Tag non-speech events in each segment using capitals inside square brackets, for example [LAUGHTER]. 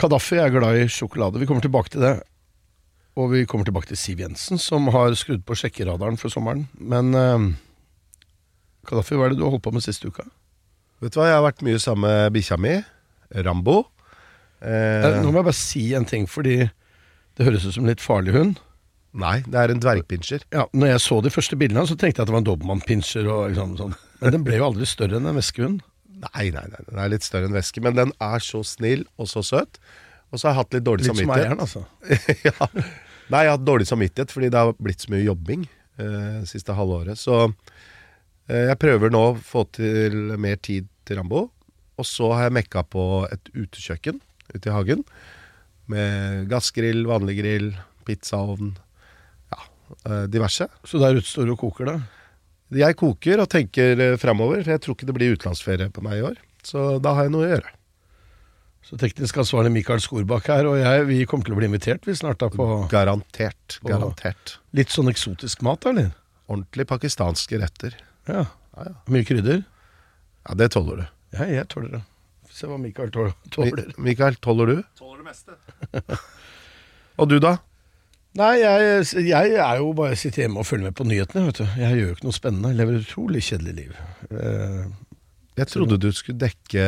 Kadafi er glad i sjokolade. Vi kommer tilbake til det. Og vi kommer tilbake til Siv Jensen, som har skrudd på sjekkeradaren for sommeren. Men uh, Kadafi, hva er det du har holdt på med siste uka? Vet du hva, jeg har vært mye sammen med bikkja mi, Rambo. Eh, Eh, nå må jeg bare si en ting, fordi det høres ut som en litt farlig hund. nei, det er en dvergpinsjer. Ja, når jeg så de første bildene, så tenkte jeg at det var en dobermann-pinsjer. liksom sånn. Men den ble jo aldri større enn en veskehund. Nei, nei, nei, den er litt større enn væske, men den er så snill og så søt. Og så har jeg hatt litt dårlig Litt som samvittighet. eieren, altså. [LAUGHS] ja. Nei, jeg har hatt dårlig samvittighet fordi det har blitt så mye jobbing eh, siste halvåret. Så eh, jeg prøver nå å få til mer tid til Rambo. Og så har jeg mekka på et utekjøkken ute i hagen. Med gassgrill, vanlig grill, pizzaovn. Ja, eh, diverse. Så der ute står du og koker, da. Jeg koker og tenker fremover, framover, for jeg tror ikke det blir utenlandsferie på meg i år. Så da har jeg noe å gjøre. Så teknisk ansvarlig Mikael Skorbakk her og jeg, vi kommer til å bli invitert vi snart da på Garantert. Garantert. litt sånn eksotisk mat, eller? Ordentlig pakistanske retter. Ja. Ja, ja. Mye krydder? Ja, det tåler du. Ja, jeg tåler det. Få se hva Mikael tåler. tåler. Mi- Mikael, tåler du? Tåler det meste. [LAUGHS] og du, da? Nei, jeg, jeg er jo bare sitter hjemme og følger med på nyhetene, vet du. Jeg gjør jo ikke noe spennende. Jeg lever et utrolig kjedelig liv. Eh, Jeg trodde du skulle dekke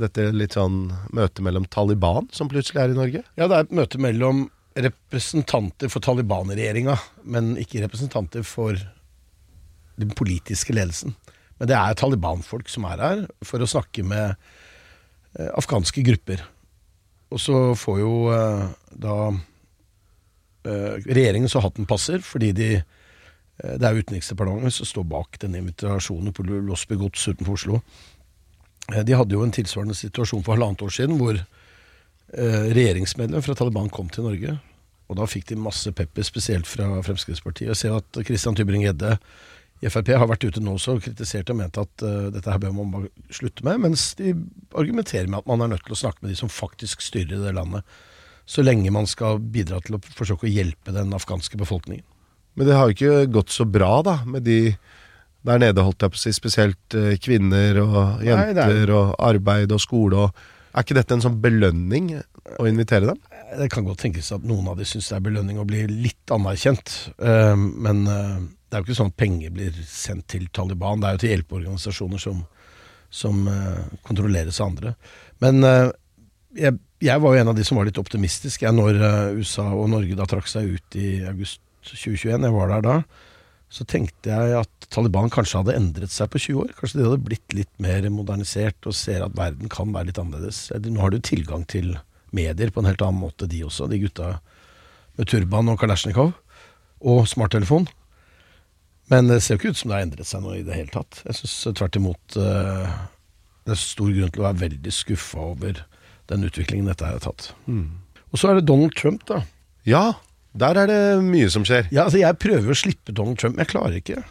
dette litt sånn møtet mellom Taliban, som plutselig er i Norge. ja, det er et møte mellom representanter for Taliban-regjeringa, men ikke representanter for den politiske ledelsen. Men det er Taliban-folk som er her for å snakke med eh, afghanske grupper. Og så får jo eh, da regjeringen så hatten passer, fordi de eh, det er Utenriksdepartementet som står bak denne invitasjonen på Losby gods utenfor Oslo. Eh, De hadde jo en tilsvarende situasjon for halvannet år siden, hvor eh, regjeringsmedlem fra Taliban kom til Norge. Og da fikk de masse pepper, spesielt fra Fremskrittspartiet. Jeg ser at Christian Tybring-Gjedde i Frp har vært ute nå også og kritisert og ment at eh, dette her bør man bare slutte med, mens de argumenterer med at man er nødt til å snakke med de som faktisk styrer det landet, så lenge man skal bidra til å forsøke å hjelpe den afghanske befolkningen. Men det har jo ikke gått så bra, da, med de der nede, holdt jeg på å si. Spesielt eh, kvinner og jenter Nei, og arbeid og skole og Er ikke dette en sånn belønning å invitere dem? Det kan godt tenkes at noen av de syns det er belønning å bli litt anerkjent, eh, men eh, det er jo ikke sånn at penger blir sendt til Taliban. Det er jo til hjelpeorganisasjoner som, som kontrolleres av andre. Men jeg, jeg var jo en av de som var litt optimistisk jeg, når eh, USA og Norge da trakk seg ut i august 2021. Jeg var der da. Så tenkte jeg at Taliban kanskje hadde endret seg på 20 år. Kanskje de hadde blitt litt mer modernisert og ser at verden kan være litt annerledes. Eh, Nå har de jo tilgang til medier på en helt annen måte, de også. De gutta med turban og kalasjnikov. Og smarttelefon. Men det ser jo ikke ut som det har endret seg noe i det hele tatt. Jeg syns tvert imot eh, det er stor grunn til å være veldig skuffa over den utviklingen dette her har tatt. Og så er det Donald Trump, da. Ja, der er det mye som skjer. Ja, altså Jeg prøver å slippe Donald Trump, men jeg klarer ikke.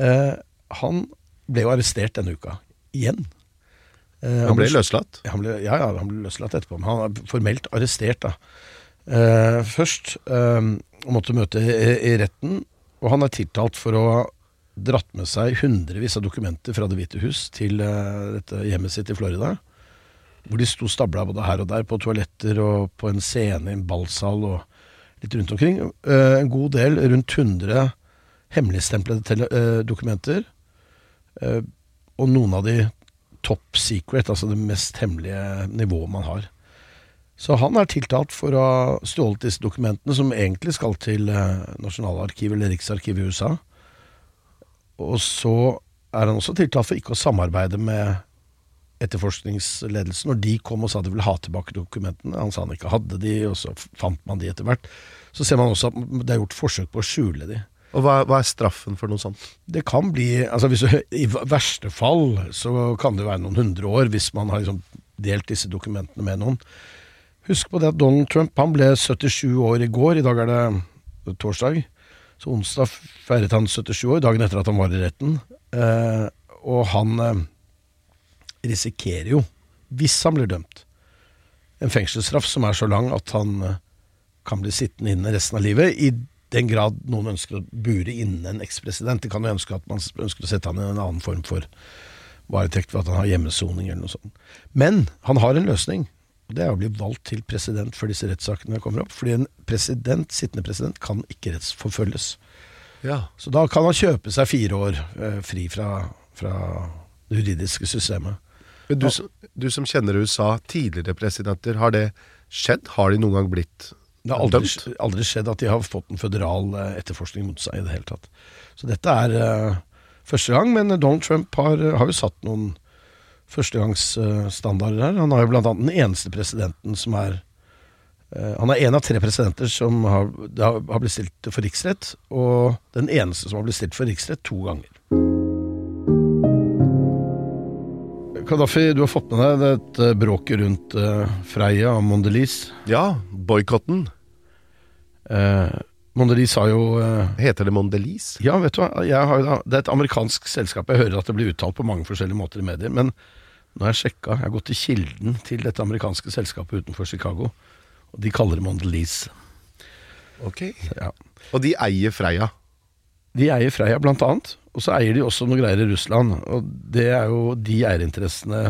Eh, han ble jo arrestert denne uka. Igjen. Eh, Han ble løslatt. Han ble, ja, ja, han ble løslatt etterpå, men han er formelt arrestert. da. Eh, først eh, måtte møte i, i retten, og han er tiltalt for å dratt med seg hundrevis av dokumenter fra Det hvite hus til eh, dette hjemmet sitt i Florida. Hvor de sto stabla både her og der, på toaletter og på en scene i en ballsal og litt rundt omkring. Eh, en god del, rundt 100 hemmeligstemplede eh, dokumenter. Eh, og noen av de top secret, altså det mest hemmelige nivået man har. Så han er tiltalt for å ha stjålet disse dokumentene, som egentlig skal til Nasjonalarkivet eller Riksarkivet i USA. Og så er han også tiltalt for ikke å samarbeide med etterforskningsledelsen når de kom og sa de ville ha tilbake dokumentene. Han sa han ikke hadde de, og så fant man de etter hvert. Så ser man også at det er gjort forsøk på å skjule de. Og hva, hva er straffen for noe sånt? Det kan bli altså hvis I verste fall så kan det være noen hundre år hvis man har liksom delt disse dokumentene med noen. Husk på det at Donald Trump han ble 77 år i går. I dag er det torsdag. Så onsdag feiret han 77 år, dagen etter at han var i retten. Eh, og han eh, risikerer jo, hvis han blir dømt, en fengselsstraff som er så lang at han eh, kan bli sittende inne resten av livet. I den grad noen ønsker å bure inne en ekspresident. De kan jo ønske at man ønsker å sette han i en annen form for varetekt ved at han har hjemmesoning eller noe sånt. Men han har en løsning. og Det er å bli valgt til president før disse rettssakene kommer opp. Fordi en president, sittende president kan ikke rettsforfølges. Ja. Så da kan han kjøpe seg fire år eh, fri fra, fra det juridiske systemet. Men du, som- du som kjenner USA, tidligere presidenter, har det skjedd? Har de noen gang blitt Det har aldri, aldri skjedd at de har fått en føderal eh, etterforskning mot seg i det hele tatt. Så dette er uh, første gang, men Donald Trump har, har jo satt noen førstegangsstandarder her. Han er jo blant annet den eneste presidenten som er uh, Han er en av tre presidenter som har, har blitt stilt for riksrett, og den eneste som har blitt stilt for riksrett to ganger. Kadafi, du har fått med deg dette bråket rundt uh, Freia og Mondelis. Ja, boikotten. Uh, Mondelis har jo uh, Heter det Mondelis? Ja, vet du hva. Jeg har, det er et amerikansk selskap. Jeg hører at det blir uttalt på mange forskjellige måter i medier. Men nå har jeg sjekka. Jeg har gått til kilden til dette amerikanske selskapet utenfor Chicago. Og de kaller det Mondelis. Ok. Ja. Og de eier Freia. De eier Freia, blant annet. Og så eier de også noe greier i Russland. Og det er jo de eierinteressene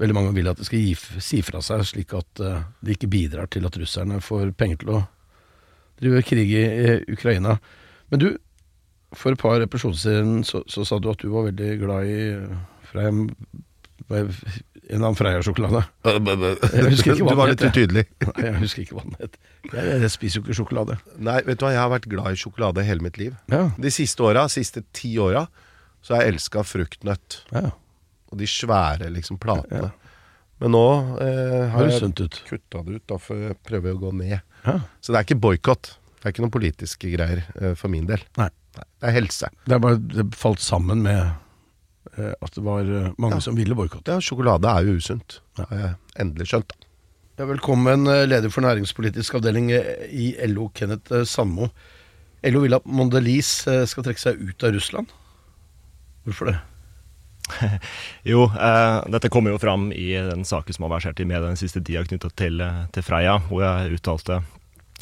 veldig mange vil at de skal gi, si fra seg, slik at uh, de ikke bidrar til at russerne får penger til å drive krig i, i Ukraina. Men du, for et par episoder siden så, så sa du at du var veldig glad i Freia En annen Freia-sjokolade. [LAUGHS] Hva Du var litt utydelig. [LAUGHS] Nei, jeg husker ikke hva den het. Jeg, jeg spiser jo ikke sjokolade. Nei, vet du hva, jeg har vært glad i sjokolade hele mitt liv. Ja, De siste åra, siste ti åra, så har jeg elska fruktnøtt. ja. Og de svære liksom platene. Men nå eh, har jeg kutta det ut, da, for jeg prøver å gå ned. Ja. Så det er ikke boikott. Det er ikke noen politiske greier eh, for min del. Nei. Det er helse. Det er bare det falt sammen med eh, at det var eh, mange Ja. som ville boikotte. Ja, sjokolade er jo usunt. Det har jeg endelig skjønt. da. Ja, velkommen, eh, leder for næringspolitisk avdeling eh, i LO, Kenneth eh, Sandmo. LO vil at Mondelis eh, skal trekke seg ut av Russland. Hvorfor det? [LAUGHS] Jo, eh, dette kommer jo fram i den saken som har versert i media den siste tida knytta til, eh, til Freia, hvor jeg uttalte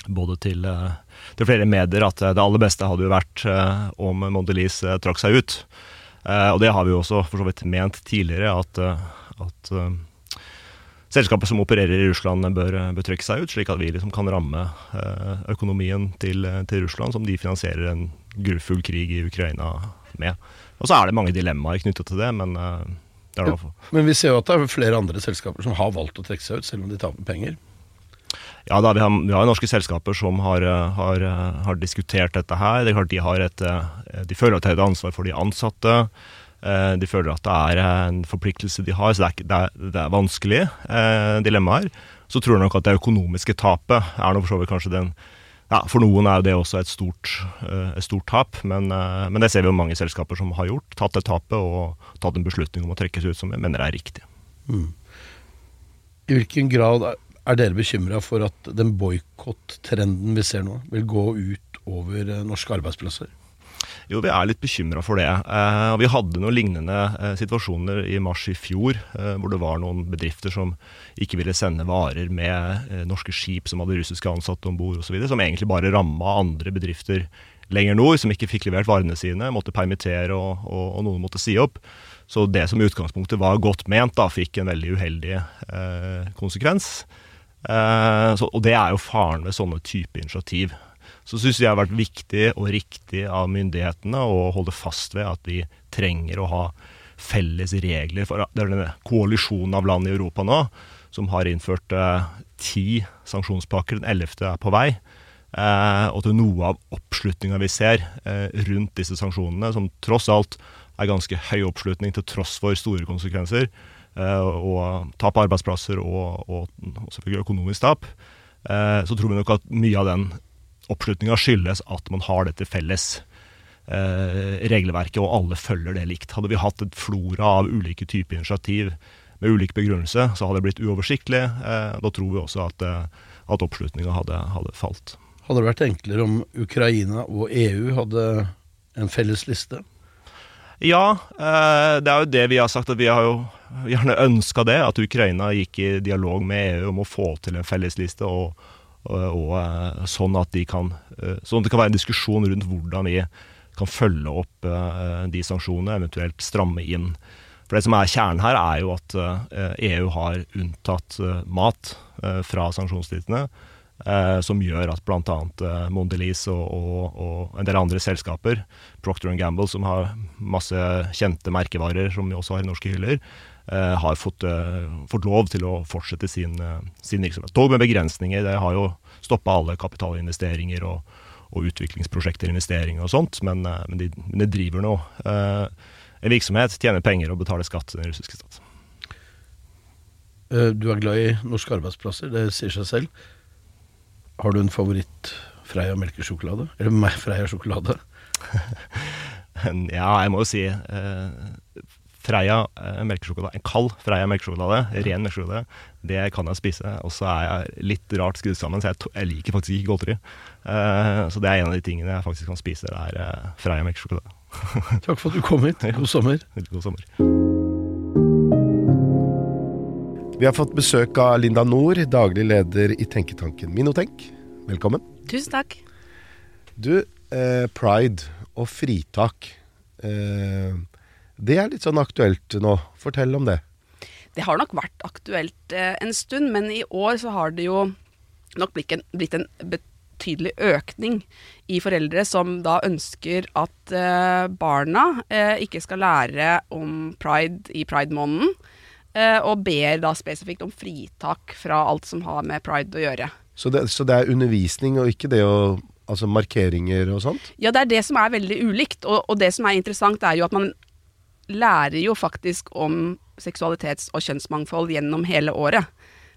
både til, eh, til flere medier at eh, det aller beste hadde jo vært eh, om Mondelis eh, trakk seg ut. Eh, og det har vi jo også for så vidt ment tidligere, at, eh, at eh, selskapet som opererer i Russland bør, bør trekke seg ut, slik at vi liksom kan ramme økonomien til, til Russland, som de finansierer en grufull krig i Ukraina med. Og så er det mange dilemmaer knyttet til det, men det er noe Men vi ser jo at det er flere andre selskaper som har valgt å trekke seg ut, selv om de taper penger. Ja, da, vi, har, vi har norske selskaper som har, eh, har, eh, har diskutert dette her. Det er klart De, har et, eh, de føler at de har et ansvar for de ansatte. De føler at det er en forpliktelse de har, så det er, det er, det er vanskelige eh, dilemmaer. Så tror jeg nok at det økonomiske tapet er noe for så vidt kanskje den ja, For noen er det også et stort, et stort tap, men, men det ser vi jo mange selskaper som har gjort. Tatt det tapet og tatt en beslutning om å trekke seg ut, som jeg mener er riktig. I hvilken grad er- er dere bekymra for at den boikott-trenden vi ser nå, vil gå ut over eh, norske arbeidsplasser? Jo, vi er litt bekymra for det. Eh, vi hadde noen lignende eh, situasjoner i mars i fjor, hvor det var noen bedrifter som ikke ville sende varer med norske skip som hadde russiske ansatte om bord osv., som egentlig bare ramma andre bedrifter lenger nord, som ikke fikk levert varene sine, måtte permittere og, og, og noen måtte si opp. Så det som i utgangspunktet var godt ment, da, fikk en veldig uheldig konsekvens. Eh, så, og det er jo faren ved sånne type initiativ. Så syns jeg det har vært viktig og riktig av myndighetene å holde fast ved at vi trenger å ha felles regler for Det er denne koalisjonen av land i Europa nå som har innført eh, ti sanksjonspakker. Den ellevte er på vei. Eh, og til noe av oppslutninga vi ser eh, rundt disse sanksjonene, som tross alt er ganske høy oppslutning til tross for store konsekvenser, og tap av arbeidsplasser og, og, og selvfølgelig økonomisk tap, eh, så tror vi nok at mye av den oppslutninga skyldes at man har dette felles eh, regelverket, og alle følger det likt. Hadde vi hatt et flora av ulike typer initiativ med ulik begrunnelse, så hadde det blitt uoversiktlig. Eh, da tror vi også at, eh, at oppslutninga hadde, hadde falt. Hadde det vært enklere om Ukraina og EU hadde en felles liste? Ja, eh, det er jo det vi har sagt. at Vi har jo gjerne ønska det. At Ukraina gikk i dialog med EU om å få til en fellesliste. Og, og, og eh, sånn at de kan eh, Sånn at det kan være en diskusjon rundt hvordan vi kan følge opp eh, de sanksjonene, eventuelt stramme inn. For Det som er kjernen her, er jo at eh, EU har unntatt eh, mat eh, fra sanksjonslistene. Eh, som gjør at bl.a. Eh, Mondelez og, og, og en del andre selskaper, Procter Gamble, som har masse kjente merkevarer som vi også har i norske hyller, eh, har fått, eh, fått lov til å fortsette sin, sin virksomhet. Dog med begrensninger. Det har jo stoppa alle kapitalinvesteringer og, og utviklingsprosjekter, investeringer og sånt, men, men, de, de driver nå eh, en virksomhet, tjener penger og betaler skatt til den russiske stat. Du er glad i norske arbeidsplasser, det sier seg selv. Har du en favoritt Freia melkesjokolade? Eller Freia sjokolade? [LAUGHS] Ja, jeg må jo si eh, Freia eh, melkesjokolade, en kald Freia melkesjokolade, ren melkesjokolade, det kan jeg spise. Og så er jeg litt rart skrudd sammen, så jeg, jeg liker faktisk ikke godteri. Eh, så det er en av de tingene jeg faktisk kan spise, det er eh, Freia melkesjokolade. Takk for at du kom hit. [LAUGHS] God sommer. God sommer. Vi har fått besøk av Linda Nord, daglig leder i tenketanken Minotenk. Velkommen. Tusen takk. Du, eh, pride og fritak. Eh, det er litt sånn aktuelt nå. Fortell om det. Det har nok vært aktuelt eh, en stund, men i år så har det jo nok blitt en, blitt en betydelig økning i foreldre som da ønsker at eh, barna eh, ikke skal lære om pride i pridemåneden, og ber da spesifikt om fritak fra alt som har med pride å gjøre. Så, det. så det er undervisning og ikke det å Altså markeringer og sånt? Ja, det er det som er veldig ulikt, og, og det som er interessant er jo at man lærer jo faktisk om seksualitets- og kjønnsmangfold gjennom hele året.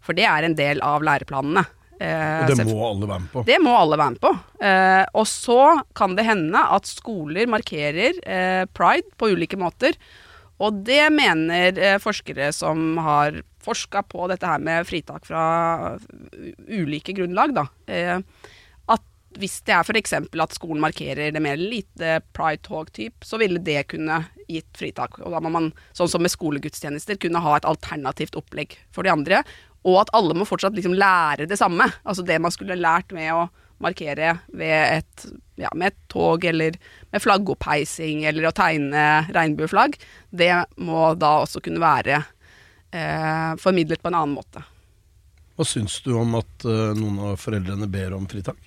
For det er en del av læreplanene. Eh, Og det må alle være med på. det må alle være med på. Eh, og så kan det hende at skoler markerer eh, pride på ulike måter. Og det mener eh, forskere som har forska på dette her med fritak fra ulike grunnlag, da. Eh, at hvis det er f.eks. at skolen markerer det mer lite pride talk-typ, så ville det kunne gitt fritak. Og da må man, sånn som med skolegudstjenester, kunne ha et alternativt opplegg for de andre. Og at alle må fortsatt liksom lære det samme. Altså det man skulle lært med å markere ved et, ja, med et tog, eller med flaggoppheisinگ, eller å tegne regnbueflagg, det må da også kunne være eh, formidlet på en annen måte. Hva syns du om at eh, noen av foreldrene ber om fritak?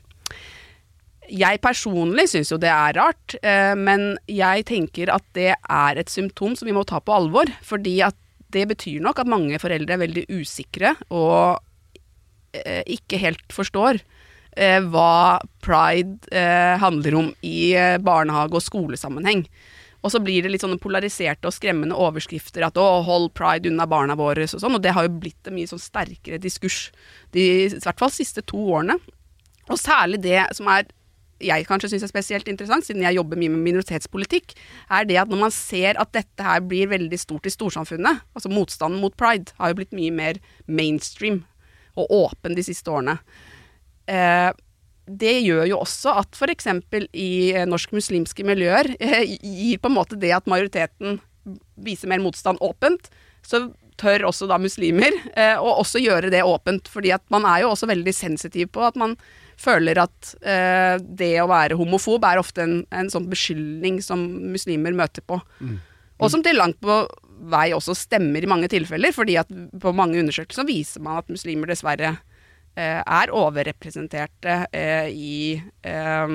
Jeg personlig syns jo det er rart, eh, men jeg tenker at det er et symptom som vi må ta på alvor. Fordi at det betyr nok at mange foreldre er veldig usikre og eh, ikke helt forstår eh, hva pride eh, handler om i eh, barnehage- og skolesammenheng. Og så blir det litt sånne polariserte og skremmende overskrifter at 'å, hold pride unna barna våre' og sånn. Og det har jo blitt en mye sånn sterkere diskurs de i hvert fall siste to årene. Og særlig det som er jeg kanskje syns er spesielt interessant, siden jeg jobber mye med minoritetspolitikk, er det at når man ser at dette her blir veldig stort i storsamfunnet, altså motstanden mot pride har jo blitt mye mer mainstream og åpen de siste årene. Eh, det gjør jo også at f.eks. i eh, norsk-muslimske miljøer [LAUGHS] eh, gir på en måte det at majoriteten viser mer motstand åpent, så tør også da muslimer eh, å også gjøre det åpent. fordi at man er jo også veldig sensitiv på at man føler at eh, det å være homofob er ofte en, en sånn beskyldning som muslimer møter på. Og som til langt på vei også stemmer i mange tilfeller, fordi at på mange undersøkelser viser man at muslimer dessverre er overrepresenterte eh, i eh,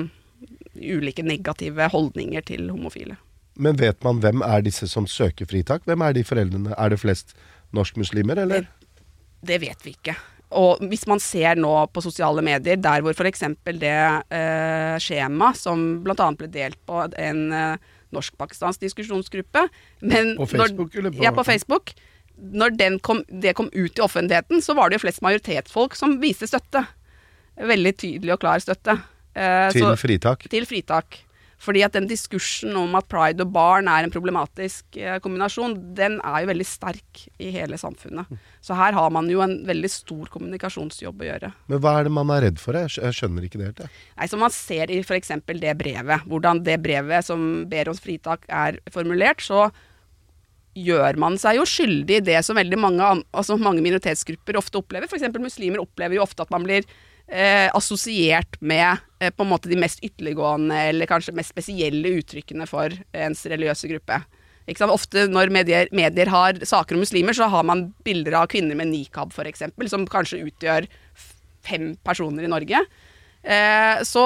ulike negative holdninger til homofile. Men vet man hvem er disse som søker fritak? Hvem er de foreldrene? Er det flest norskmuslimer, eller? Det vet vi ikke. Og hvis man ser nå på sosiale medier, der hvor f.eks. det eh, skjema som bl.a. ble delt på en eh, norsk-pakistansk diskusjonsgruppe men På Facebook, eller på- Ja, på Facebook. Når den kom, det kom ut i offentligheten, så var det jo flest majoritetsfolk som viste støtte. Veldig tydelig og klar støtte. Eh, Til så- fritak? til fritak. Fordi at den diskursen om at pride og barn er en problematisk eh, kombinasjon, den er jo veldig sterk i hele samfunnet. Så her har man jo en veldig stor kommunikasjonsjobb å gjøre. Men hva er det man er redd for? Jeg skjønner ikke det helt. Nei, Som man ser i f.eks. det brevet, hvordan det brevet som ber om fritak er formulert, så gjør man seg jo skyldig i det som veldig mange, altså mange minoritetsgrupper ofte opplever. F.eks. muslimer opplever jo ofte at man blir eh, assosiert med eh, på en måte de mest ytterliggående eller kanskje mest spesielle uttrykkene for ens religiøse gruppe. Ofte når medier, medier har saker om muslimer, så har man bilder av kvinner med nikab f.eks., som kanskje utgjør fem personer i Norge. Eh, så?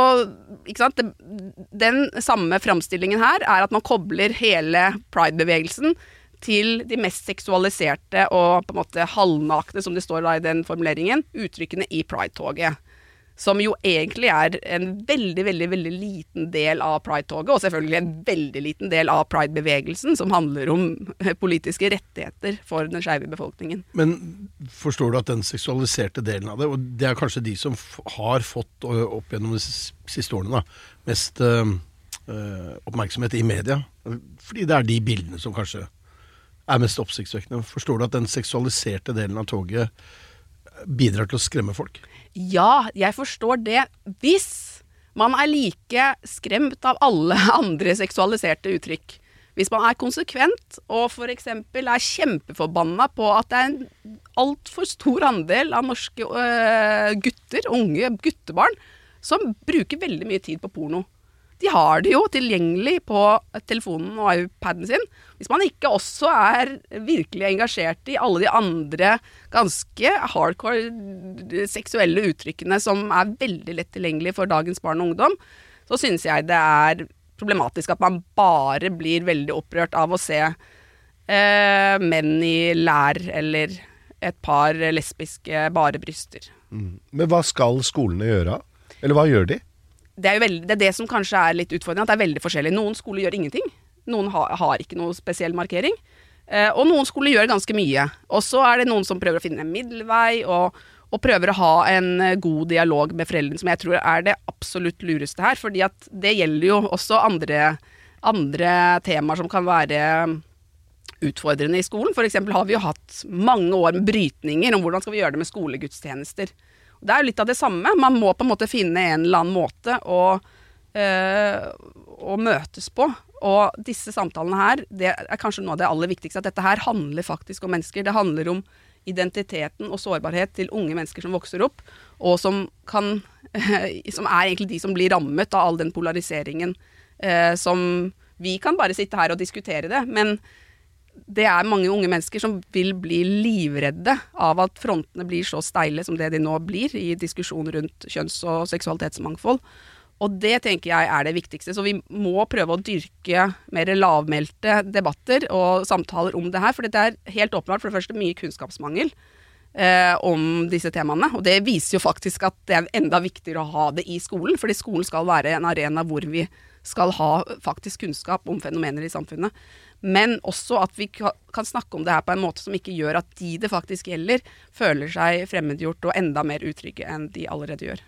Den samme framstillingen her er at man kobler hele pride-bevegelsen til de mest seksualiserte og på en måte halvnakne, som det står da i den formuleringen, uttrykkene i pride-toget. Som jo egentlig er en veldig, veldig veldig liten del av pride-toget, og selvfølgelig en veldig liten del av pride-bevegelsen, som handler om eh, politiske rettigheter for den skeive befolkningen. Men forstår du at den seksualiserte delen av det, og det er kanskje de som har fått opp gjennom de siste årene da, mest ø, ø, oppmerksomhet i media, fordi det er de bildene som kanskje er mest oppsiktsvekkende. Forstår du at den seksualiserte delen av toget bidrar til å skremme folk? Ja, jeg forstår det hvis man er like skremt av alle [LAUGHS] andre seksualiserte uttrykk. Hvis man er konsekvent og f.eks. er kjempeforbanna på at det er en altfor stor andel av norske øh, gutter, unge guttebarn, som bruker veldig mye tid på porno. De har det jo tilgjengelig på telefonen og iPaden sin. Hvis man ikke også er virkelig engasjert i alle de andre ganske hardcore seksuelle uttrykkene som er veldig lett tilgjengelig for dagens barn og ungdom, så synes jeg det er problematisk at man bare blir veldig opprørt av å se eh, menn i lær eller et par lesbiske bare bryster. Men hva skal skolene gjøre? Eller hva gjør de? Det er veldig, det er det som kanskje er litt utfordrende, at det er veldig forskjellig. Noen skoler gjør ingenting. Noen har, har ikke noe spesiell markering. Eh, og noen skoler gjør ganske mye. Og så er det noen som prøver å finne en middelvei, og, og prøver å ha en eh, god dialog med foreldrene, som jeg tror er det absolutt lureste her. fordi det gjelder jo også andre, andre temaer som kan være utfordrende i skolen. Eksempel har vi jo hatt mange år med brytninger om hvordan skal vi gjøre det med skolegudstjenester. Det er jo litt av det samme. Man må på en måte finne en eller annen måte å, øh, å møtes på. Og disse samtalene her, det er kanskje noe av det aller viktigste. At dette her handler faktisk om mennesker. Det handler om identiteten og sårbarhet til unge mennesker som vokser opp, og som kan [LAUGHS] Som er egentlig de som blir rammet av all den polariseringen eh, som Vi kan bare sitte her og diskutere det, men det er mange unge mennesker som vil bli livredde av at frontene blir så steile som det de nå blir i diskusjon rundt kjønns- og seksualitetsmangfold. Og det tenker jeg er det viktigste. Så vi må prøve å dyrke mer lavmælte debatter og samtaler om det her. For det er helt åpenbart for det første mye kunnskapsmangel eh, om disse temaene. Og det viser jo faktisk at det er enda viktigere å ha det i skolen. Fordi skolen skal være en arena hvor vi skal ha faktisk kunnskap om fenomener i samfunnet. Men også at vi kan snakke om det her på en måte som ikke gjør at de det faktisk gjelder, føler seg fremmedgjort og enda mer utrygge enn de allerede gjør.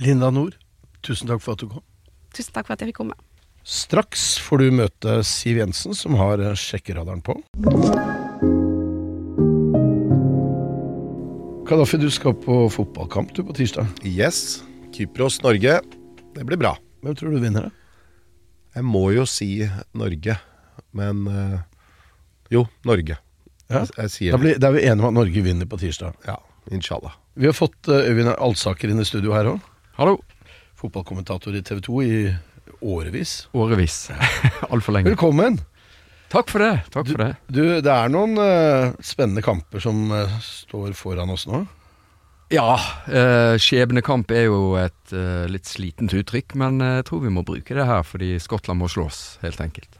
Linda Nord, tusen takk for at du kom. Tusen takk for at jeg fikk komme. Straks får du møte Siv Jensen, som har eh, sjekkeradaren på. Kadafi, du skal på fotballkamp du på tirsdag. Yes. Kypros-Norge. Det blir bra. Hvem tror du vinner det? Jeg må jo si Norge, men eh, Jo, Norge. Ja. Jeg, jeg sier Da, blir, da er vi enige om at Norge vinner på tirsdag. Ja, inshallah. Vi har fått eh, Øyvind Alsaker inn i studio her òg. Hallo. Fotballkommentator i TV 2 i årevis. Årevis. [LAUGHS] Altfor lenge. Velkommen! Takk for det. Takk for det. Du, det er noen uh, spennende kamper som uh, står foran oss nå. Ja, Uh, skjebnekamp er jo et litt slitent uttrykk, men jeg tror vi må bruke det her fordi Skottland må slås, helt enkelt.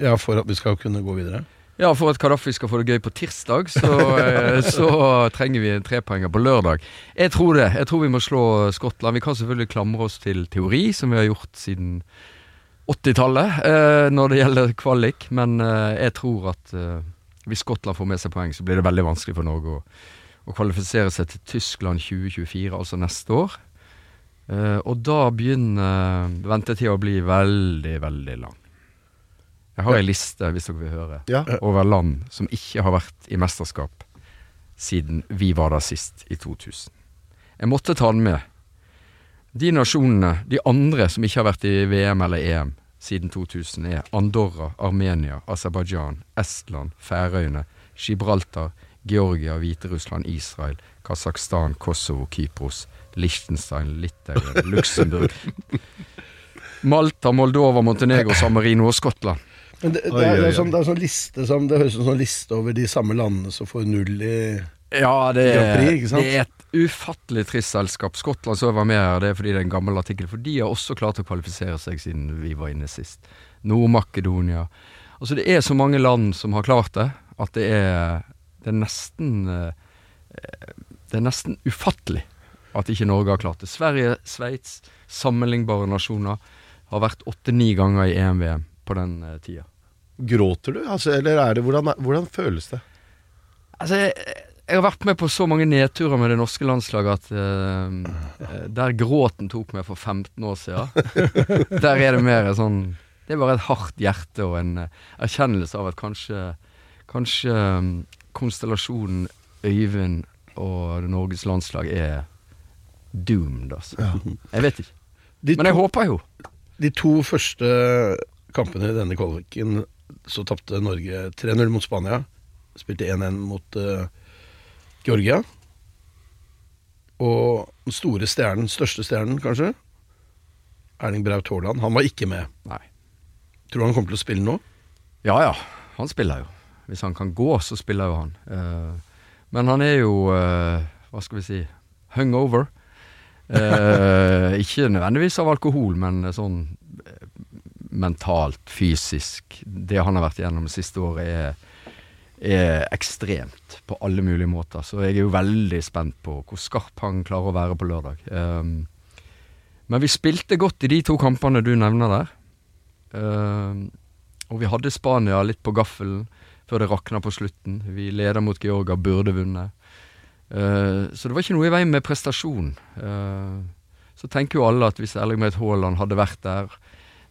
Ja, For at vi skal kunne gå videre. Ja, for at Kadafi skal få det gøy på tirsdag, så, eh, [LAUGHS] så trenger vi en trepoenger på lørdag. Jeg tror det. Jeg tror vi må slå Skottland. Vi kan selvfølgelig klamre oss til teori, som vi har gjort siden 80-tallet eh, når det gjelder kvalik, men eh, jeg tror at hvis Skottland får med seg poeng, så blir det veldig vanskelig for Norge å, å kvalifisere seg til Tyskland 2024, altså neste år. Eh, og da begynner ventetida å bli veldig, veldig lang. Jeg har ei liste, hvis dere vil høre, Ja. over land som ikke har vært i mesterskap siden vi var der sist, i 2000. Jeg måtte ta den med. De nasjonene, de andre som ikke har vært i VM eller EM siden 2000, er Andorra, Armenia, Aserbajdsjan, Estland, Færøyene, Gibraltar, Georgia, Hviterussland, Israel, Kasakhstan, Kosovo, Kypros, Liechtenstein, Litauen, [LAUGHS] Luxembourg, Malta, Moldova, Montenegro, San Marino og Skottland. Men det, det, er, det, er sånn, det er sånn liste som Det høres ut som en sånn liste over de samme landene som får null i Ja, det Grand er, Prix, ikke sant? det er et ufattelig trist selskap. Skottland som var med her, det er fordi det er en gammel artikkel. For de har også klart å kvalifisere seg siden vi var inne sist. Nord-Makedonia. Altså det er så mange land som har klart det, at det er, det er nesten eh, Det er nesten ufattelig at ikke Norge har klart det. Sverige, Sveits, sammenlignbare nasjoner, har vært åtte-ni ganger i EM-VM på den eh, tida. Gråter du? Altså, eller er det hvordan, hvordan føles det? Altså, jeg, jeg har vært med på så mange nedturer med det norske landslaget at eh, eh, der gråten tok meg for 15 år siden, [LAUGHS] der er det mer sånn Det er bare et hardt hjerte og en eh, erkjennelse av at kanskje Kanskje eh, konstellasjonen Øyvind og det Norges landslag er doomed, altså. Jeg vet ikke. Men jeg håper jo. de to første kampene i denne kvaliken så tapte Norge 3-0 mot Spania. Spilte 1-1 mot uh, Georgia. Og den store stjernen, største stjernen kanskje, Erling Braut Haaland, han var ikke med. Nei. Tror du han kommer til å spille nå? Ja ja, han spiller jo. Hvis han kan gå, så spiller jo han. Uh, men han er jo, uh, hva skal vi si, hungover. Uh, [LAUGHS] ikke nødvendigvis av alkohol, men sånn mentalt, fysisk. Det han har vært igjennom det siste året, er, er ekstremt på alle mulige måter. Så jeg er jo veldig spent på hvor skarp han klarer å være på lørdag. Um, men vi spilte godt i de to kampene du nevner der. Um, og vi hadde Spania litt på gaffelen før det rakna på slutten. Vi leder mot Georgia, burde vunnet. Uh, så det var ikke noe i veien med prestasjon. Uh, så tenker jo alle at hvis Erling Meit Haaland hadde vært der,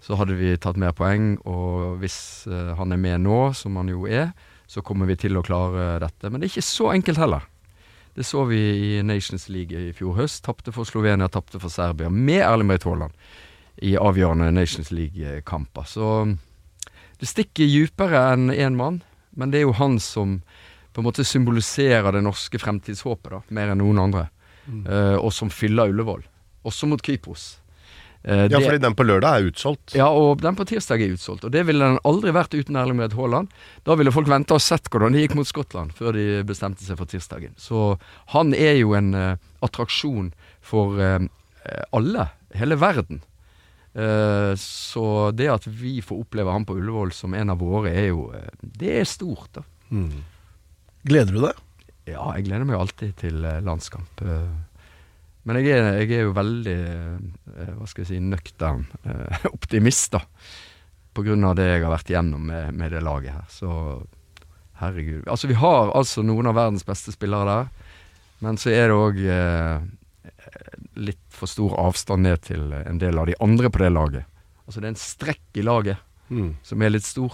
så hadde vi tatt mer poeng. Og hvis uh, han er med nå, som han jo er, så kommer vi til å klare dette. Men det er ikke så enkelt heller. Det så vi i Nations League i fjor høst. Tapte for Slovenia, tapte for Serbia, med Erling Braut Haaland i avgjørende Nations League-kamper. Så det stikker dypere enn én mann, men det er jo han som på en måte symboliserer det norske fremtidshåpet, da, mer enn noen andre. Eh, og som fyller Ullevål. Også mot Kypros. Eh, Ja, det- fordi den på lørdag er utsolgt. ja, og den på tirsdag er utsolgt. Og det ville den aldri vært uten Erling Braut Haaland. Da ville folk venta og sett hvordan det gikk mot Skottland, før de bestemte seg for tirsdagen. Så han er jo en uh, attraksjon for uh, alle, hele verden. Uh, så det at vi får oppleve han på Ullevål som en av våre, er jo Det er stort, da. Gleder du deg? Ja, jeg gleder meg alltid til landskamp. eh. Men jeg er, jeg er jo veldig, eh, hva skal jeg si, nøktern eh, [LAUGHS] optimist, da. På grunn av det jeg har vært igjennom med, med det laget her. Så herregud. Altså, vi har altså noen av verdens beste spillere der. Men så er det òg eh, litt for stor avstand ned til en del av de andre på det laget. Altså det er en strekk i laget Mm. som er litt stor.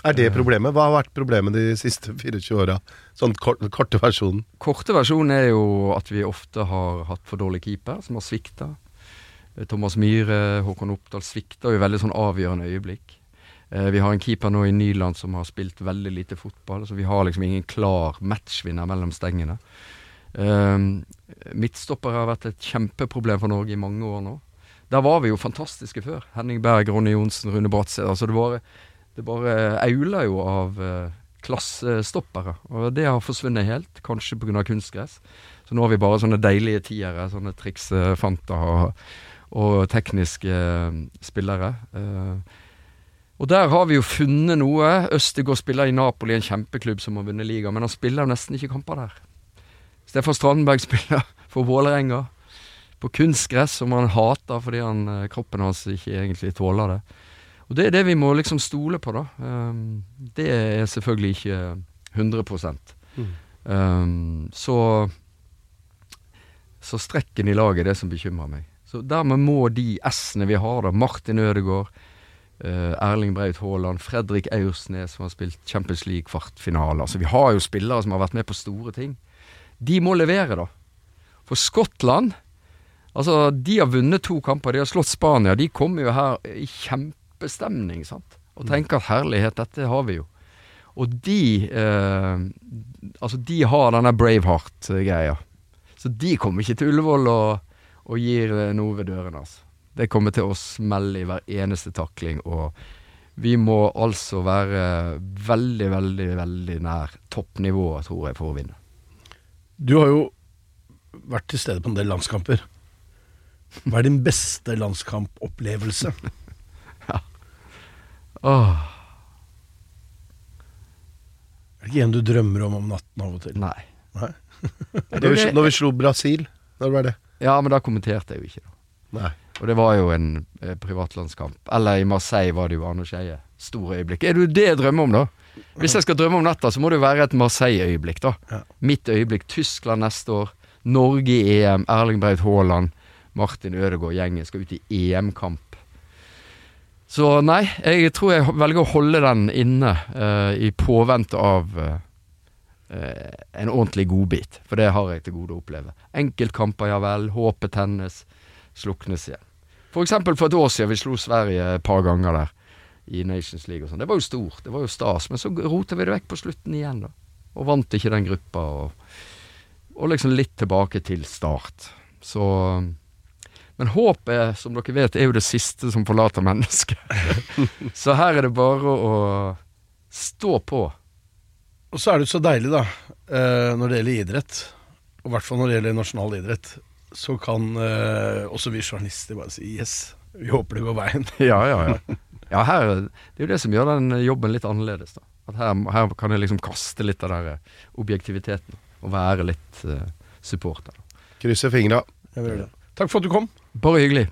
Er det problemet? Hva har vært problemet de siste 24 åra? Sånn kort, korte versjonen. Korte versjonen er jo at vi ofte har hatt for dårlig keeper, som har svikta. Thomas Myhre, Håkon Oppdal svikta i veldig sånn avgjørende øyeblikk. Eh, vi har en keeper nå i Nyland som har spilt veldig lite fotball, så vi har liksom ingen klar matchvinner mellom stengene. Eh, midtstoppere har vært et kjempeproblem for Norge i mange år nå. Der var vi jo fantastiske før. Henning Berg, Ronny Johnsen, Rune Bratseth. Altså det bare, det bare auler jo av eh, klassestoppere. Og det har forsvunnet helt, kanskje pga. kunstgress. Så nå har vi bare sånne deilige tiere, sånne triksfanter og, og tekniske eh, spillere. Eh, og der har vi jo funnet noe. Østegård spiller i Napoli, en kjempeklubb som har vunnet liga, men han spiller jo nesten ikke kamper der. Stefan Strandberg [LAUGHS] spiller for Vålerenga på kunstgress, som han hater fordi han, kroppen hans ikke egentlig tåler det. Og det er det vi må liksom stole på, da. Um, det er selvfølgelig ikke 100 um, Så Så strekken i laget er det som bekymrer meg. Så dermed må de S-ene vi har, da, Martin Ødegaard, uh, Erling Braut Haaland, Fredrik Aursnes som har spilt Champions League-kvartfinale Altså, vi har jo spillere som har vært med på store ting. De må levere, da. For Skottland Altså, de har vunnet to kamper, de har slått Spania. De kommer jo her i kjempestemning, sant. Og tenker at herlighet, dette har vi jo. Og de eh, Altså, de har denne Braveheart-greia. Så de kommer ikke til Ullevål og, og gir eh, noe ved døren, altså. Det kommer til å smelle i hver eneste takling, og vi må altså være veldig, veldig, veldig nær toppnivået, tror jeg, for å vinne. Du har jo vært til stede på en del landskamper. Hva er din beste landskampopplevelse? [LAUGHS] Åh, Er det ikke en du drømmer om om natten av og til? nei. Nei? [LAUGHS] Når vi, når vi slo Brasil, når var det? Ja, men da kommenterte jeg jo ikke, da. Nei. Og det var jo en eh, privatlandskamp. Eller i Marseille var det jo Arne Skeie. Stor øyeblikk. Er det jo det jeg drømmer om, da? Hvis jeg skal drømme om natta, så må det jo være et Marseille-øyeblikk, da. Ja. Mitt øyeblikk. Tyskland neste år. Norge i EM. Erling Braut Haaland. Martin Ødegaard, gjengen skal ut i EM-kamp. Så nei, jeg tror jeg velger å holde den inne uh, i påvente av uh, en ordentlig godbit. For det har jeg til gode å oppleve. Enkeltkamper, ja vel. Håpet tennes. Sluknes igjen. For eksempel for et år siden vi slo Sverige et par ganger der i Nations League og sånn. Det var jo stort, det var jo stas. Men så rota vi det vekk på slutten igjen, da. Og vant ikke den gruppa. Og, og liksom litt tilbake til start. Så Men håpet, som dere vet, er jo det siste som forlater mennesket. [LAUGHS] så her er det bare å stå på. Og så er det jo så deilig, da, eh, når det gjelder idrett, og i hvert fall når det gjelder nasjonal idrett, så kan eh, også vi journalister bare si yes, vi håper det går veien. [LAUGHS] Ja, ja, ja. ja her, det er jo det som gjør den jobben litt annerledes. da. At her, her kan jeg liksom kaste litt av den der objektiviteten og være litt uh, supporter. Krysser fingra. Takk for at du kom. Bare hyggelig.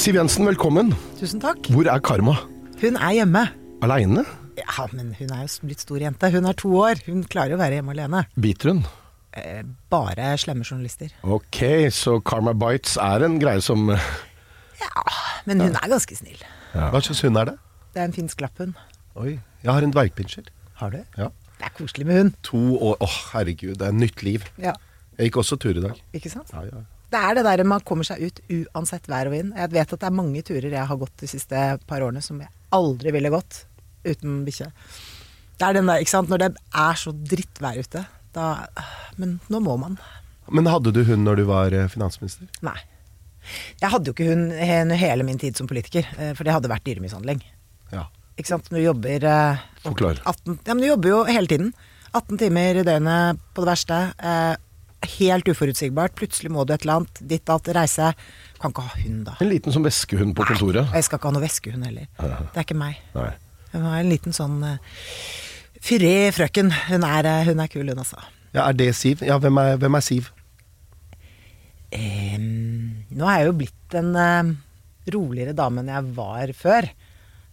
Siv Jensen, velkommen. Tusen takk. Hvor er Karma? Hun er hjemme. Aleine? Ja, men hun er jo blitt stor jente. Hun er to år. Hun klarer å være hjemme alene. Biter hun? Eh, bare slemme journalister. Ok, så Karma Bites er en greie som Ja, Men hun er ganske snill. Hva slags hund er det? Det er en finsk lapphund. Oi, jeg har en dvergpinsjer. Har du? Ja. Det er koselig med hund. To år Åh, herregud, det er nytt liv. Ja, Jeg gikk også tur i dag. ikke sant? Ja, ja. Det er det der man kommer seg ut uansett vær og vind. Jeg vet at det er mange turer jeg har gått de siste par årene som jeg aldri ville gått uten bikkje. Det er den der, ikke sant. Når det er så drittvær ute, da Men nå må man. Men hadde du hund når du var eh, finansminister? Nei. Jeg hadde jo ikke hund hele min tid som politiker, eh, for det hadde vært dyremishandling. Ja. Ikke sant. Når du jobber eh, Forklar. 18, ja, men du jobber jo hele tiden. 18 timer i døgnet på det verste. Eh, helt uforutsigbart. Plutselig må du et eller annet. Ditt datt, reise. Kan ikke ha hund, da. En liten sånn veskehund på kontoret. jeg skal ikke ha noe veskehund heller. Det er ikke meg. Nei. Hun var en liten sånn uh, fyrig frøken. Hun er, eh, hun er kul, hun altså. ja, Er det Siv? Ja, hvem er, hvem er Siv? Um, nå er jeg jo blitt en uh, roligere dame enn jeg var før.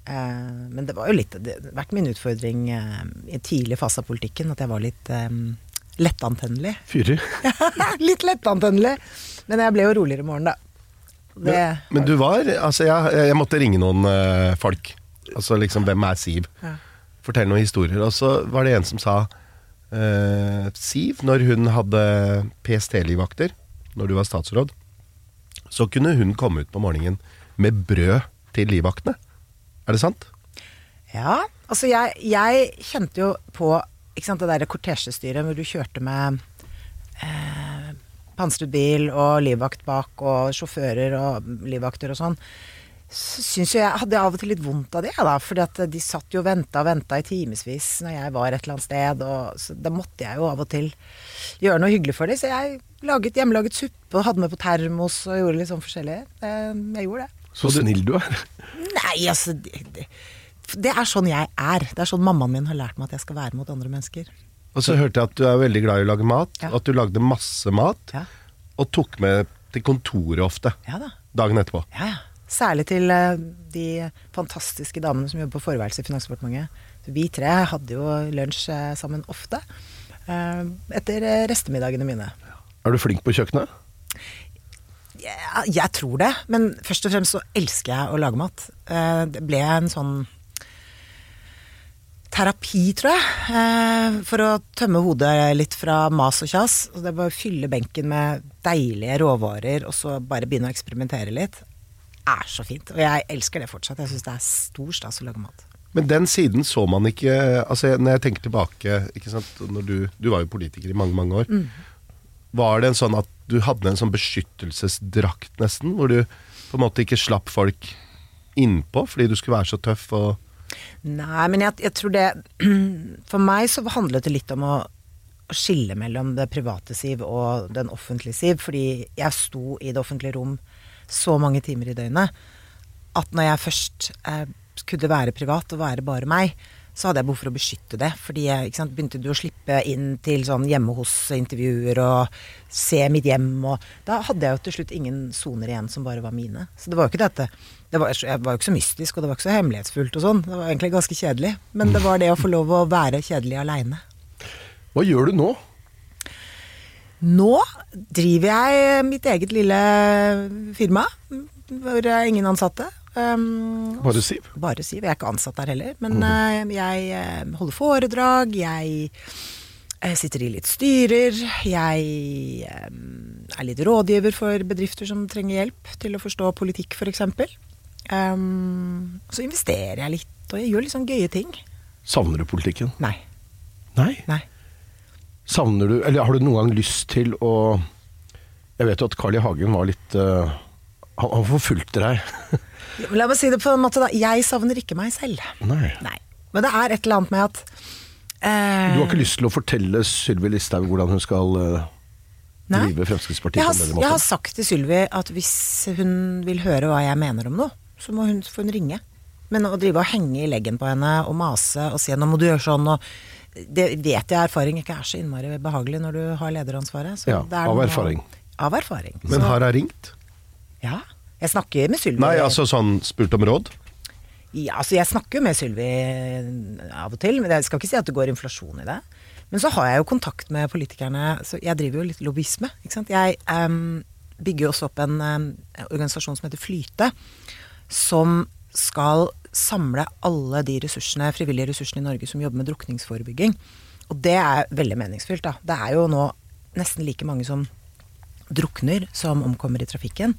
Uh, men det var jo litt Det har vært min utfordring eh, i en tidlig fase av politikken at jeg var litt um, lettantennelig. Fyrig. [LAUGHS] litt lettantennelig. Men jeg ble jo roligere i morgen, da. Det, Men du var Altså, jeg, jeg måtte ringe noen uh, folk. Altså liksom, hvem er Siv? Ja. Fortell noen historier. Og så var det en som sa uh, Siv, når hun hadde PST-livvakter, når du var statsråd, så kunne hun komme ut på morgenen med brød til livvaktene. Er det sant? Ja, altså jeg, jeg kjente jo på ikke sant, det der kortesjestyret hvor du kjørte med eh, pansret bil og livvakt bak, og sjåfører og livvakter og sånn. Så syns jo jeg hadde av og til litt vondt av det, da. fordi at de satt jo og venta og venta i timevis når jeg var et eller annet sted. Og, så da måtte jeg jo av og til gjøre noe hyggelig for dem. Så jeg laget hjemmelaget suppe og hadde med på termos og gjorde litt sånn forskjellig. Eh, Jeg gjorde det. Så snill du er. Nei, altså det, det, det er sånn jeg er. Det er sånn mammaen min har lært meg at jeg skal være mot andre mennesker. Og så hørte jeg at du er veldig glad i å lage mat, Ja. at du lagde masse mat, Ja, og tok med til kontoret ofte ja da. dagen etterpå. Ja, ja. Særlig til eh, de fantastiske damene som jobber på forværelset i Finansdepartementet. Vi tre hadde jo lunsj eh, sammen ofte. eh, etter restemiddagene mine. Er du flink på kjøkkenet? Ja, jeg tror det, men først og fremst så elsker jeg å lage mat. Det ble en sånn terapi, tror jeg, eh, for å tømme hodet litt fra mas og kjas. Og det bare å fylle benken med deilige råvarer, og så bare begynne å eksperimentere litt, er så fint. Og jeg elsker det fortsatt. Jeg syns det er stor stas å lage mat. Men den siden så man ikke Altså Når jeg tenker tilbake ikke sant? Når du, du var jo politiker i mange, mange år. Var det en sånn at du hadde en sånn beskyttelsesdrakt nesten? Hvor du på en måte ikke slapp folk innpå fordi du skulle være så tøff og Nei, men jeg, jeg tror det [CLEARS THROAT] For meg så handlet det litt om å, skille mellom det private Siv og den offentlige Siv. Fordi jeg sto i det offentlige rom så mange timer i døgnet at når jeg først eh, kunne være privat og være bare meg, så hadde jeg behov for å beskytte det. Fordi sant, begynte du å slippe inn til sånn hjemme hos-intervjuer og se mitt hjem og Da hadde jeg jo til slutt ingen soner igjen som bare var mine. Så det var jo ikke dette det var, Jeg var jo ikke så mystisk, og det var ikke så hemmelighetsfullt og sånn. Det var egentlig ganske kjedelig. Men det var det å få lov å være kjedelig aleine. Hva gjør du nå? Nå driver jeg mitt eget lille firma, hvor jeg er ingen ansatte. Um, Bare Siv? Bare Siv. Jeg er ikke ansatt der heller. Men eh, jeg eh, holder foredrag, jeg eh, sitter i litt styrer. Jeg er litt rådgiver for bedrifter som trenger hjelp til å forstå politikk, f.eks. Um, så investerer jeg litt, og jeg gjør litt sånn gøye ting. Savner du politikken? Nei. Nei? Nei. Savner du Eller har du noen gang lyst til å Jeg vet jo at Carl I. Hagen var litt uh, Han, han forfulgte deg. [LAUGHS] La meg si det på en måte, da. Jeg savner ikke meg selv. Nei. Nei. Men det er et eller annet med at eh, Du har ikke lyst til å fortelle Sylvi Listhaug hvordan hun skal eh, drive Fremskrittspartiet jeg har, jeg har sagt til Sylvi at hvis hun vil høre hva jeg mener om noe, så må hun, får hun ringe. Men å drive og henge i leggen på henne og mase og si 'nå må du gjøre sånn' og Det vet jeg erfaring ikke er så innmari behagelig når du har lederansvaret. Så Ja, av noe- erfaring. Av erfaring. Men Så- har hun ringt? Ja. Jeg snakker med Sylvi. Nei, altså sånn spurt om råd? Ja, altså jeg snakker jo med Sylvi av og til, men jeg skal ikke si at det går inflasjon i det. Men så har jeg jo kontakt med politikerne, så jeg driver jo litt lobbyisme. Ikke sant? Jeg um, bygger jo også opp en um, organisasjon som heter Flyte, som skal samle alle de ressursene, frivillige ressursene i Norge som jobber med drukningsforebygging. Og det er veldig meningsfylt, da. Det er jo nå nesten like mange som drukner som omkommer i trafikken.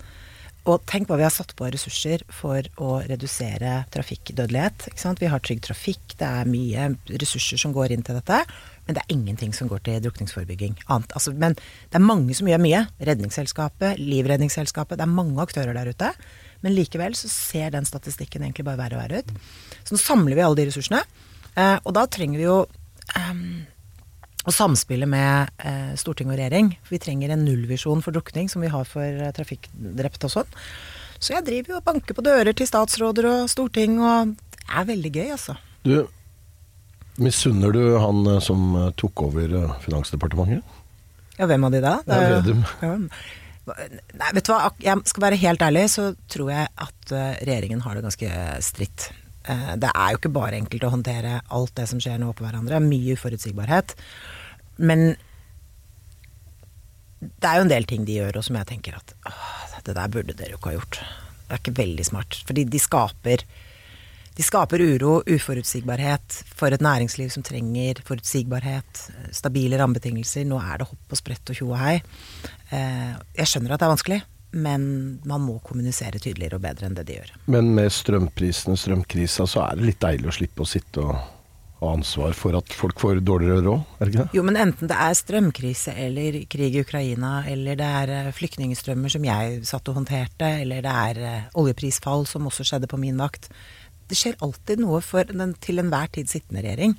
Og tenk hva vi har satt på av ressurser for å redusere trafikkdødelighet. Vi har Trygg Trafikk, det er mye ressurser som går inn til dette. Men det er ingenting som går til drukningsforebygging. Annet, altså, men det er mange som gjør mye. Redningsselskapet, Livredningsselskapet. Det er mange aktører der ute. Men likevel så ser den statistikken egentlig bare verre og verre ut. Så nå samler vi alle de ressursene. Eh, og da trenger vi jo ehm, å samspillet med eh, storting og regjering. For vi trenger en nullvisjon for drukning, som vi har for eh, trafikkdrepte og sånn. Så jeg driver jo og banker på dører til statsråder og storting, og det er veldig gøy, altså. Du, misunner du han eh, som eh, tok over eh, Finansdepartementet? Ja, hvem av de da? Ja, Det er jo- Vedum. [LAUGHS] Ja. Nei, vet du hva, jeg skal være helt ærlig, så tror jeg at regjeringen har det ganske stritt. Det er jo ikke bare enkelt å håndtere alt det som skjer nå på hverandre. Mye uforutsigbarhet. Men det er jo en del ting de gjør, og som jeg tenker at det der burde dere jo ikke ha gjort. Det er ikke veldig smart. Fordi de skaper de skaper uro, uforutsigbarhet for et næringsliv som trenger forutsigbarhet, stabile rammebetingelser. Nå er det hopp og sprett og tjo og hei. Eh, Jeg skjønner at det er vanskelig, men man må kommunisere tydeligere og bedre enn det de gjør. Men med strømprisene, strømkrisa, så er det litt deilig å slippe å sitte og ansvar for at folk får dårligere råd, er det ikke det? Jo, men enten det er strømkrise eller krig i Ukraina, eller det er eh, flyktningstrømmer som jeg satt og håndterte, eller det er eh, oljeprisfall som også skjedde på min vakt. Det skjer alltid noe for den til enhver tid sittende regjering.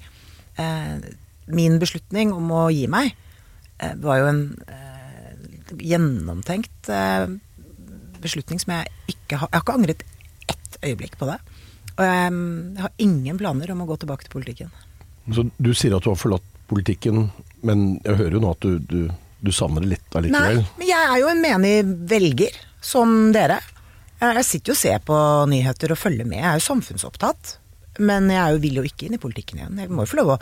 Eh, min beslutning om å gi meg eh, var jo en eh, gjennomtenkt eh, beslutning som jeg ikke har Jeg har ikke angret ett øyeblikk på det. Og jeg, jeg har ingen planer om å gå tilbake til politikken. Så du sier at du har forlatt politikken, men jeg hører jo nå at du, du, du savner det litt allikevel. Nei, men jeg er jo en menig velger, som dere. Jeg sitter jo og ser på nyheter og følger med. Jeg er jo samfunnsopptatt. Men jeg er jo, vil jo ikke inn i politikken igjen. Jeg må jo få lov å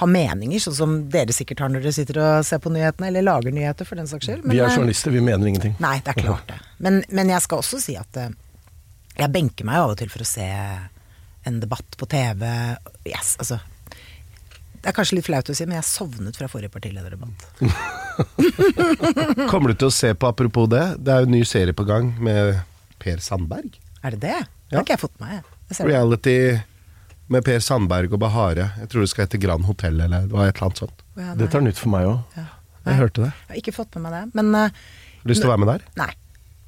ha meninger, sånn som dere sikkert har når dere sitter og ser på nyhetene, eller lager nyheter for den saks skyld. Men, Vi er eh, journalister, vi mener ingenting. Nei, det er klart det. Men, men jeg skal også si at eh, jeg benker meg av og til for å se en debatt på TV. Yes, altså. Det er kanskje litt flaut å si, men jeg sovnet fra forrige partilederdebatt. [LAUGHS] Kommer du til å se på, apropos det, det er jo en ny serie på gang med Per Sandberg. Er det det? Det Ja. har ikke jeg fått med meg. Jeg ser det. Reality med Per Sandberg og Bahare. Jeg tror det skal hete Grand Hotell eller noe, et eller annet sånt. Å, ja, nei. Dette er nytt for meg òg. Ja. Jeg hørte det. Jeg har ikke fått med meg det. Men uh, Lyst til å være med der? nei.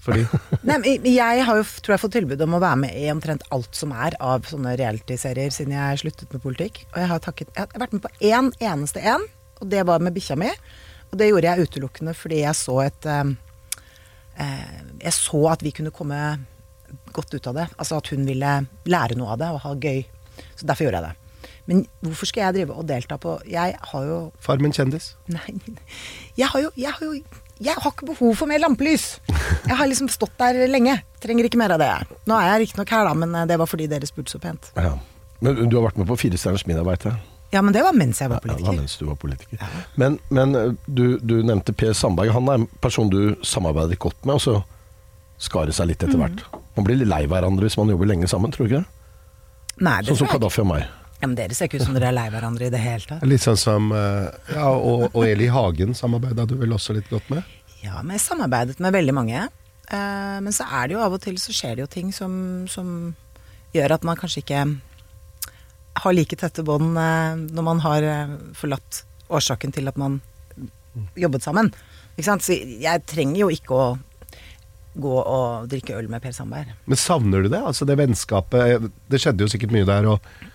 Fordi [LAUGHS] Nei, men jeg har jo, tror jeg, fått tilbud om å være med i omtrent alt som er av sånne realityserier siden jeg sluttet med politikk. Og jeg har, takket, jeg har vært med på én eneste en, og det var med bikkja mi. Og det gjorde jeg utelukkende fordi jeg så et eh, eh, Jeg så at vi kunne komme godt ut av det. Altså at hun ville lære noe av det og ha gøy. Så derfor gjorde jeg det. Men hvorfor skal jeg drive og delta på Jeg har jo Farmen kjendis. Nei, [LAUGHS] jeg har jo, jeg har jo jeg har ikke behov for mer lampelys. Jeg har liksom stått der lenge. Trenger ikke mer av det. Nå er jeg riktignok her, da, men eh, det var fordi dere spurte så pent. Ja. Men du har vært med på Fire stjerners middag, veit jeg. Ja, men det var mens jeg var Ja, det var politiker. mens du var politiker. Men, men eh, du, du nevnte Per Sandberg. Han er en person du samarbeider godt med, og så skar det seg litt etter hvert. Man blir litt lei hverandre hvis man jobber lenge sammen, tror du ikke det? Nei, det Sånn som. Kadafi og meg. Ja, men dere ser ikke ut som dere er lei hverandre i det hele tatt. Litt sånn som eh, Ja, og, og Eli Hagen samarbeida du vel også litt godt med? Ja, men jeg samarbeidet med veldig mange. Eh, men så er det jo av og til så skjer det jo ting som, som gjør at man kanskje ikke har like tette bånd eh, når man har forlatt årsaken til at man jobbet sammen. Ikke sant? Så jeg trenger jo ikke å gå og drikke øl med Per Sandberg. Men savner du det? Altså det vennskapet Det skjedde jo sikkert mye der, og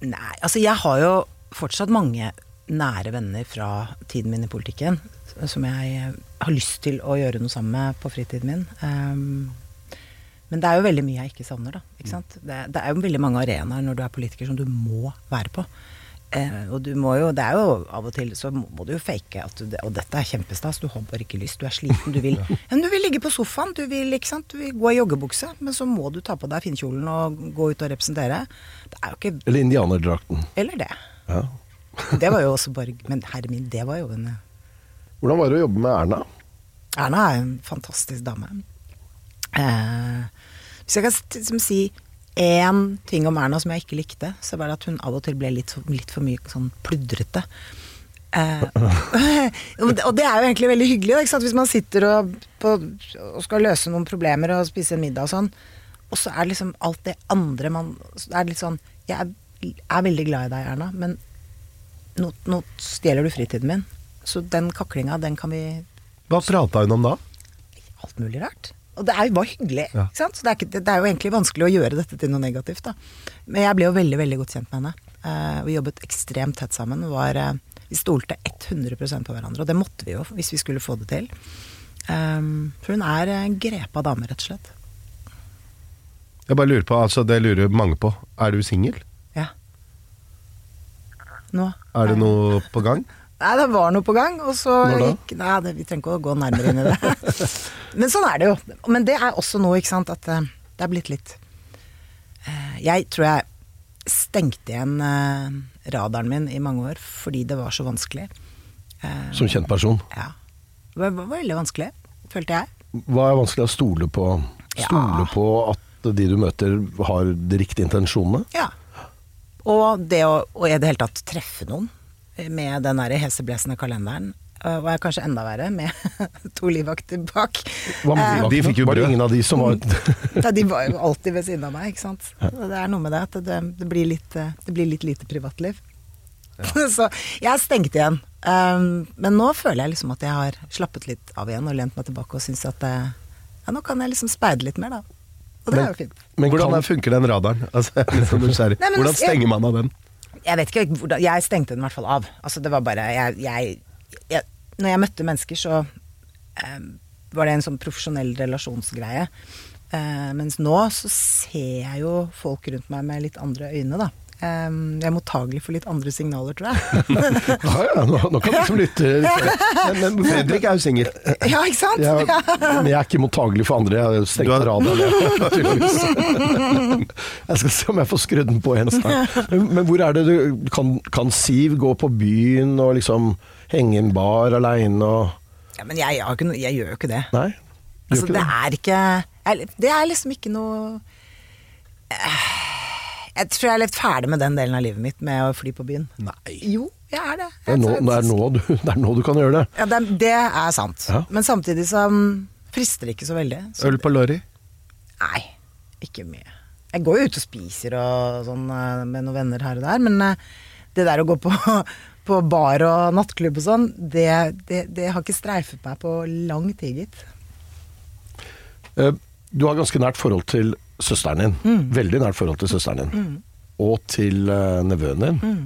Nei, altså jeg har jo fortsatt mange nære venner fra tiden min i politikken som jeg har lyst til å gjøre noe sammen med på fritiden min. Um, men det er jo veldig mye jeg ikke savner, da. Ikke sant? Det, det er jo veldig mange arenaer når du er politiker som du må være på. Eh, og du må jo, det er jo av og til så må du jo fake at du, Og dette er kjempestas, du har bare ikke lyst, du er sliten, du vil [LAUGHS] ja, men Du vil ligge på sofaen, du vil, ikke sant, du vil gå i joggebukse, men så må du ta på deg finnkjolen og gå ut og representere. Det er jo ikke Eller indianerdrakten. Eller det. Ja. Det var jo også bare Men herre min, det var jo en Hvordan var det å jobbe med Erna? Erna er en fantastisk dame. Eh, hvis jeg kan si én ting om Erna som jeg ikke likte, så var det at hun av og til ble litt, litt for mye sånn pludrete. Eh, [LAUGHS] og det- er jo egentlig veldig hyggelig, da, hvis man sitter og, på, og skal løse noen problemer og spise en middag og sånn, og så er liksom alt det andre man er litt sånn Jeg er, er veldig glad i deg, Erna, men nå, nå stjeler du fritiden min. Så den kaklinga, den kan vi hva prata hun om da? alt mulig rart. Og det er bare hyggelig. Ja. Ikke sant? Så det er, ikke, det er jo egentlig vanskelig å gjøre dette til noe negativt. Da. Men jeg ble jo veldig veldig godt kjent med henne. Eh, vi jobbet ekstremt tett sammen. Var, eh, vi stolte 100% på hverandre, og det måtte vi jo hvis vi skulle få det til. Um, for hun er en grepa dame, rett og slett. Jeg bare lurer på, altså det lurer mange på. Er du singel? Ja. Nå. Er det noe på gang? Nei, det var noe på gang, og så gikk Nei, det, vi trenger ikke å gå nærmere inn i det. [LAUGHS] Men sånn er det jo. Men det er også noe, ikke sant, at eh, det er blitt litt eh, Jeg tror jeg stengte igjen eh, radaren min i mange år fordi det var så vanskelig. Som kjent person. Ja. Det var, var veldig vanskelig, følte jeg. Hva er vanskelig å stole på? Stole Ja. på at de du møter har de riktige intensjonene? Ja. Og det å og i det hele tatt treffe noen med den der heseblesende kalenderen. eh, Og er kanskje enda verre, med [LAUGHS] to livvakter bak. Hva med Eh, de fikk jo Var det brød. ingen av de som var [LAUGHS] Ja, de var jo alltid ved siden av meg, ikke sant. Det er noe med det at det, det, blir, litt, eh, det blir litt lite privatliv. [LAUGHS] Så jeg er stengt igjen. Um, men nå føler jeg liksom at jeg har slappet litt av igjen og lent meg tilbake og syns at eh, ja, nå kan jeg liksom speide litt mer, da. Og det Men- er jo fint. Men Hvordan kan, funker den radaren? Altså, jeg er litt sånn nysgjerrig. Nei, men Hvordan altså, stenger man av den? Jeg vet ikke hvordan Jeg stengte den i hvert fall av. Altså, det var bare jeg, jeg, jeg Når jeg møtte mennesker, så eh, var det en sånn profesjonell relasjonsgreie. Eh, mens nå så ser jeg jo folk rundt meg med litt andre øyne, da. Ehm, jeg er mottagelig for litt andre signaler, tror jeg. [LAUGHS] Ja, ja, nå, nå kan du liksom lytte. Men, men Fredrik er jo singel. ja, ikke sant? Jeg, men jeg er ikke mottagelig for andre. Jeg har stengt Du har- radioen. [LAUGHS] Jeg skal se om jeg får skrudd den på en snart. Men, men hvor er det du kan, kan Siv gå på byen og liksom henge en bar aleine og Ja, men jeg, har ikke jeg gjør jo ikke det. Nei? Gjør Altså, ikke det det? er ikke jeg- Det er liksom ikke noe Eh, Jeg tror jeg er litt ferdig med den delen av livet mitt med å fly på byen. Nei. Jo, jeg er det. Det er, nå, det, er nå du, [LAUGHS] det er nå du kan gjøre det. Ja, det, er- det er sant. Ja. Men samtidig så mm, frister det ikke så veldig. Så, Øl på Lorry. Nei, ikke mye. Jeg går jo ut og spiser og sånn eh, med noen venner her og der, men eh, det der å gå på, [LAUGHS] på bar og nattklubb og sånn, det, det, det har ikke streifet meg på lang tid, gitt. Eh, Du har ganske nært forhold til søsteren din. Mm. Veldig nært forhold til søsteren din. Og til uh, nevøen din. Mm.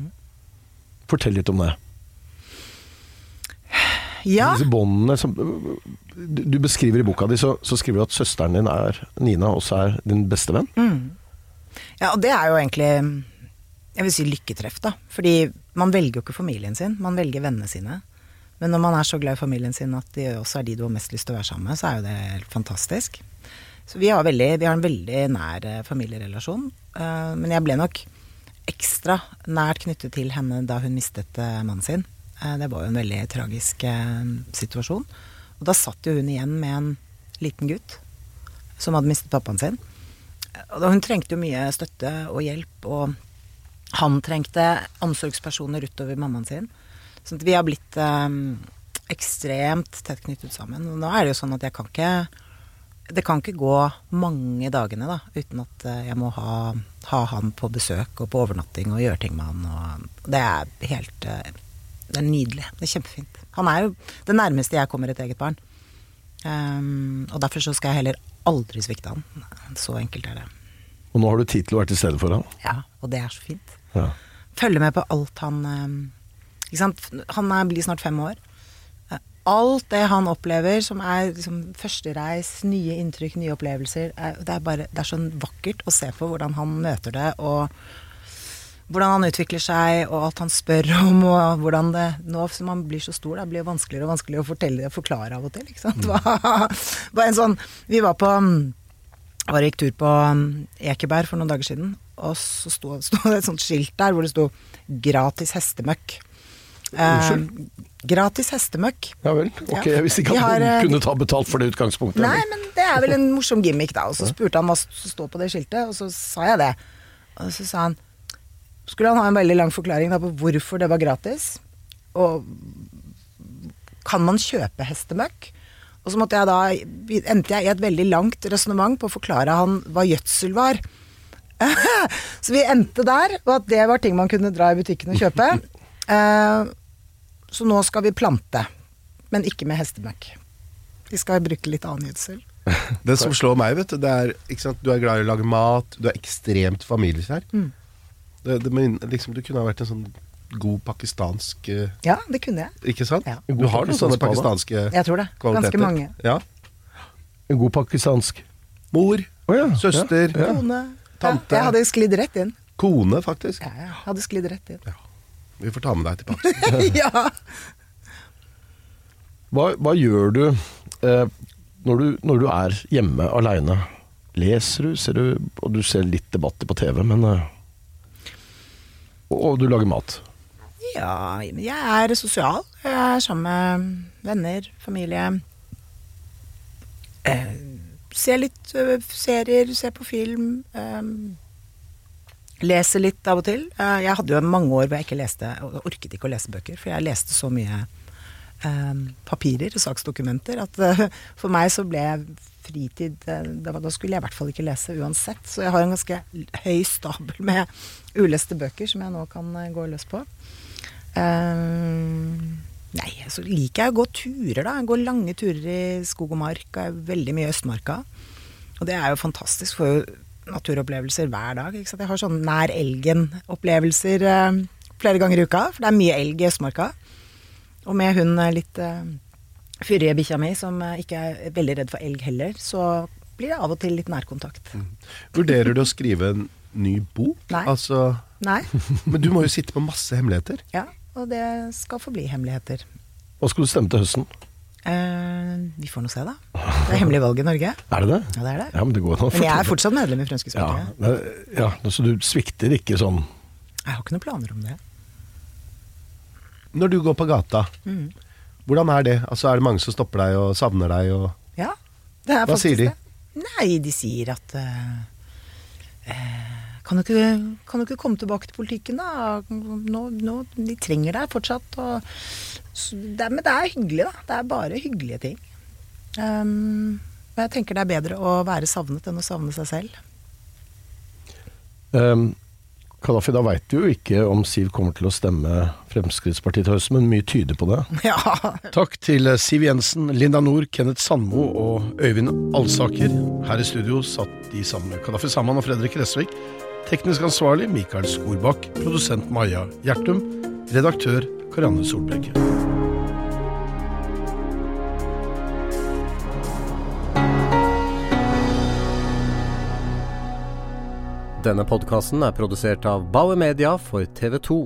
Fortell litt om det. Ja, Disse båndene som du du beskriver i boka di, så, så skriver du at søsteren din er Nina også er din beste venn. ja, og det er jo egentlig jeg vil si lykketreff, da. Fordi man velger jo ikke familien sin, man velger vennene sine. Men når man er så glad i familien sin at de også er de du har mest lyst til å være sammen med, så er jo det helt fantastisk. Så vi har, veldig, vi har en veldig nær eh, familierelasjon. eh, men jeg ble nok ekstra nært knyttet til henne da hun mistet eh, mannen sin. Det var jo en veldig tragisk situasjon. Og da satt jo hun igjen med en liten gutt som hadde mistet pappaen sin. Og da, hun trengte jo mye støtte og hjelp, og han trengte omsorgspersoner utover mammaen sin. Så vi har blitt ekstremt tett knyttet sammen. Og nå er det jo sånn at jeg kan ikke Det kan ikke gå mange dagene da, uten at eh, jeg må ha, ha han på besøk og på overnatting og gjøre ting med han. Det er helt eh, Det er nydelig. Det er kjempefint. Han er jo det nærmeste jeg kommer et eget barn. Um, og derfor så skal jeg heller aldri svikte han. Så enkelt er det. Og nå har du tid til å være til stede for han. Ja, og det er så fint. Ja. Følge med på alt han eh, Ikke sant. Han er, blir snart fem år. Alt det han opplever som er liksom førstereis, nye inntrykk, nye opplevelser, er, det, er bare, det er så vakkert å se på hvordan han møter det, og hvordan han utvikler seg, og alt han spør om, og hvordan det Nå som han blir så stor, det blir vanskeligere og vanskeligere å fortelle og forklare av og til, ikke sant. [LAUGHS] Bare en sånn Vi var på og gikk tur på um, Ekeberg for noen dager siden, og så sto, sto det et sånt skilt der hvor det sto 'gratis hestemøkk'. Eh, gratis hestemøkk. Ja vel. Ok, jeg visste ikke at har, noen eh, kunne ta betalt for det utgangspunktet. Nei, men det er vel en morsom gimmick, da. Og så spurte han hva som står på det skiltet, og så sa jeg det. Og så sa han Skulle han ha en veldig lang forklaring da på hvorfor det var gratis, og kan man kjøpe hestemøkk? Og så måtte jeg da, endte jeg i et veldig langt resonnement på å forklare han hva gjødsel var. [LAUGHS] så vi endte der, og at det var ting man kunne dra i butikken og kjøpe. [LAUGHS] Eh, så nå skal vi plante, men ikke med hestemøkk. Vi skal bruke litt annen gjødsel. [LAUGHS] Det som slår meg, vet du, det er ikke sant? Du er glad i å lage mat, du er ekstremt familiekjær. Mm. Det, det, men liksom, du kunne ha vært en sånn god pakistansk eh, Ja, det kunne jeg. Ikke sant? Ja. Du har noen sånne pakistanske kvaliteter. Jeg tror det. kvaliteter. Ganske mange. Ja. En god pakistansk Mor, oh, ja, søster, Ja, ja. Kone. Tante. Ja, jeg hadde sklidd rett inn. kone, faktisk. Ja, jeg hadde sklidd rett inn. Vi får ta med deg til Pakistan. [LAUGHS] ja. Hva, hva gjør du, eh, når du når du er hjemme aleine? Leser du, ser du Og du ser litt debatter på TV, men eh, og, og du lager mat. Ja, jeg er sosial. Jeg er sammen med venner, familie. Eh, ser litt ø, serier, ser på film. eh, leser litt av og til. Eh, jeg hadde jo mange år hvor jeg ikke leste, orket ikke å lese bøker, for jeg leste så mye eh, papirer og saksdokumenter at eh, for meg så ble fritid eh, da, skulle jeg i hvert fall ikke lese uansett. Så jeg har en ganske høy stabel med uleste bøker som jeg nå kan gå løs på. Nei, så liker jeg å gå turer, da. Jeg går lange turer i skog og mark. og er veldig mye i Østmarka. Og det er jo fantastisk. Får jo naturopplevelser hver dag. Ikke sant? Jeg har sånn nær elgen-opplevelser eh, flere ganger i uka, for det er mye elg i Østmarka. Og med hun eh, litt eh, fyrige bikkja mi, som eh, ikke er veldig redd for elg heller, så blir det av og til litt nærkontakt. Vurderer du å skrive en ny bok? Nei. Altså Nei. [LAUGHS] Men du må jo sitte på masse hemmeligheter. Ja, og det skal forbli hemmeligheter. Hva skal du stemme til høsten? Eh, vi får nå se, da. Det er hemmelig valg i Norge. Er det det? Ja, det er det. Ja, men det går Men jeg er fortsatt medlem i ja, Fremskrittspartiet. Ja, ja, så du svikter ikke sånn Jeg har ikke noen planer om det. Når du går på gata, Mm. hvordan er det? Altså Er det mange som stopper deg og savner deg? Og Ja, det er Hva faktisk sier de? det. Nei, de sier at uh, eh, kan, du ikke, kan du ikke komme tilbake til politikken, da? Nå, nå, de trenger deg fortsatt. Og, så det men det er hyggelig, da. Det er bare hyggelige ting. Um, og jeg tenker det er bedre å være savnet enn å savne seg selv. Um, Kadafi, da veit du jo ikke om Siv kommer til å stemme Fremskrittspartiet til høsten, men mye tyder på det. [LAUGHS] Ja. Takk til eh, Siv Jensen, Linda Nord, Kenneth Sandmo og Øyvind Alsaker. Her i studio satt de sammen med Kadafi Saman og Fredrik Resvik. Teknisk ansvarlig Mikael Skorbakk. Produsent Maja Gjertum. Redaktør Karianne Solbrekke. Denne podkasten er produsert av Bauer Media for TV 2.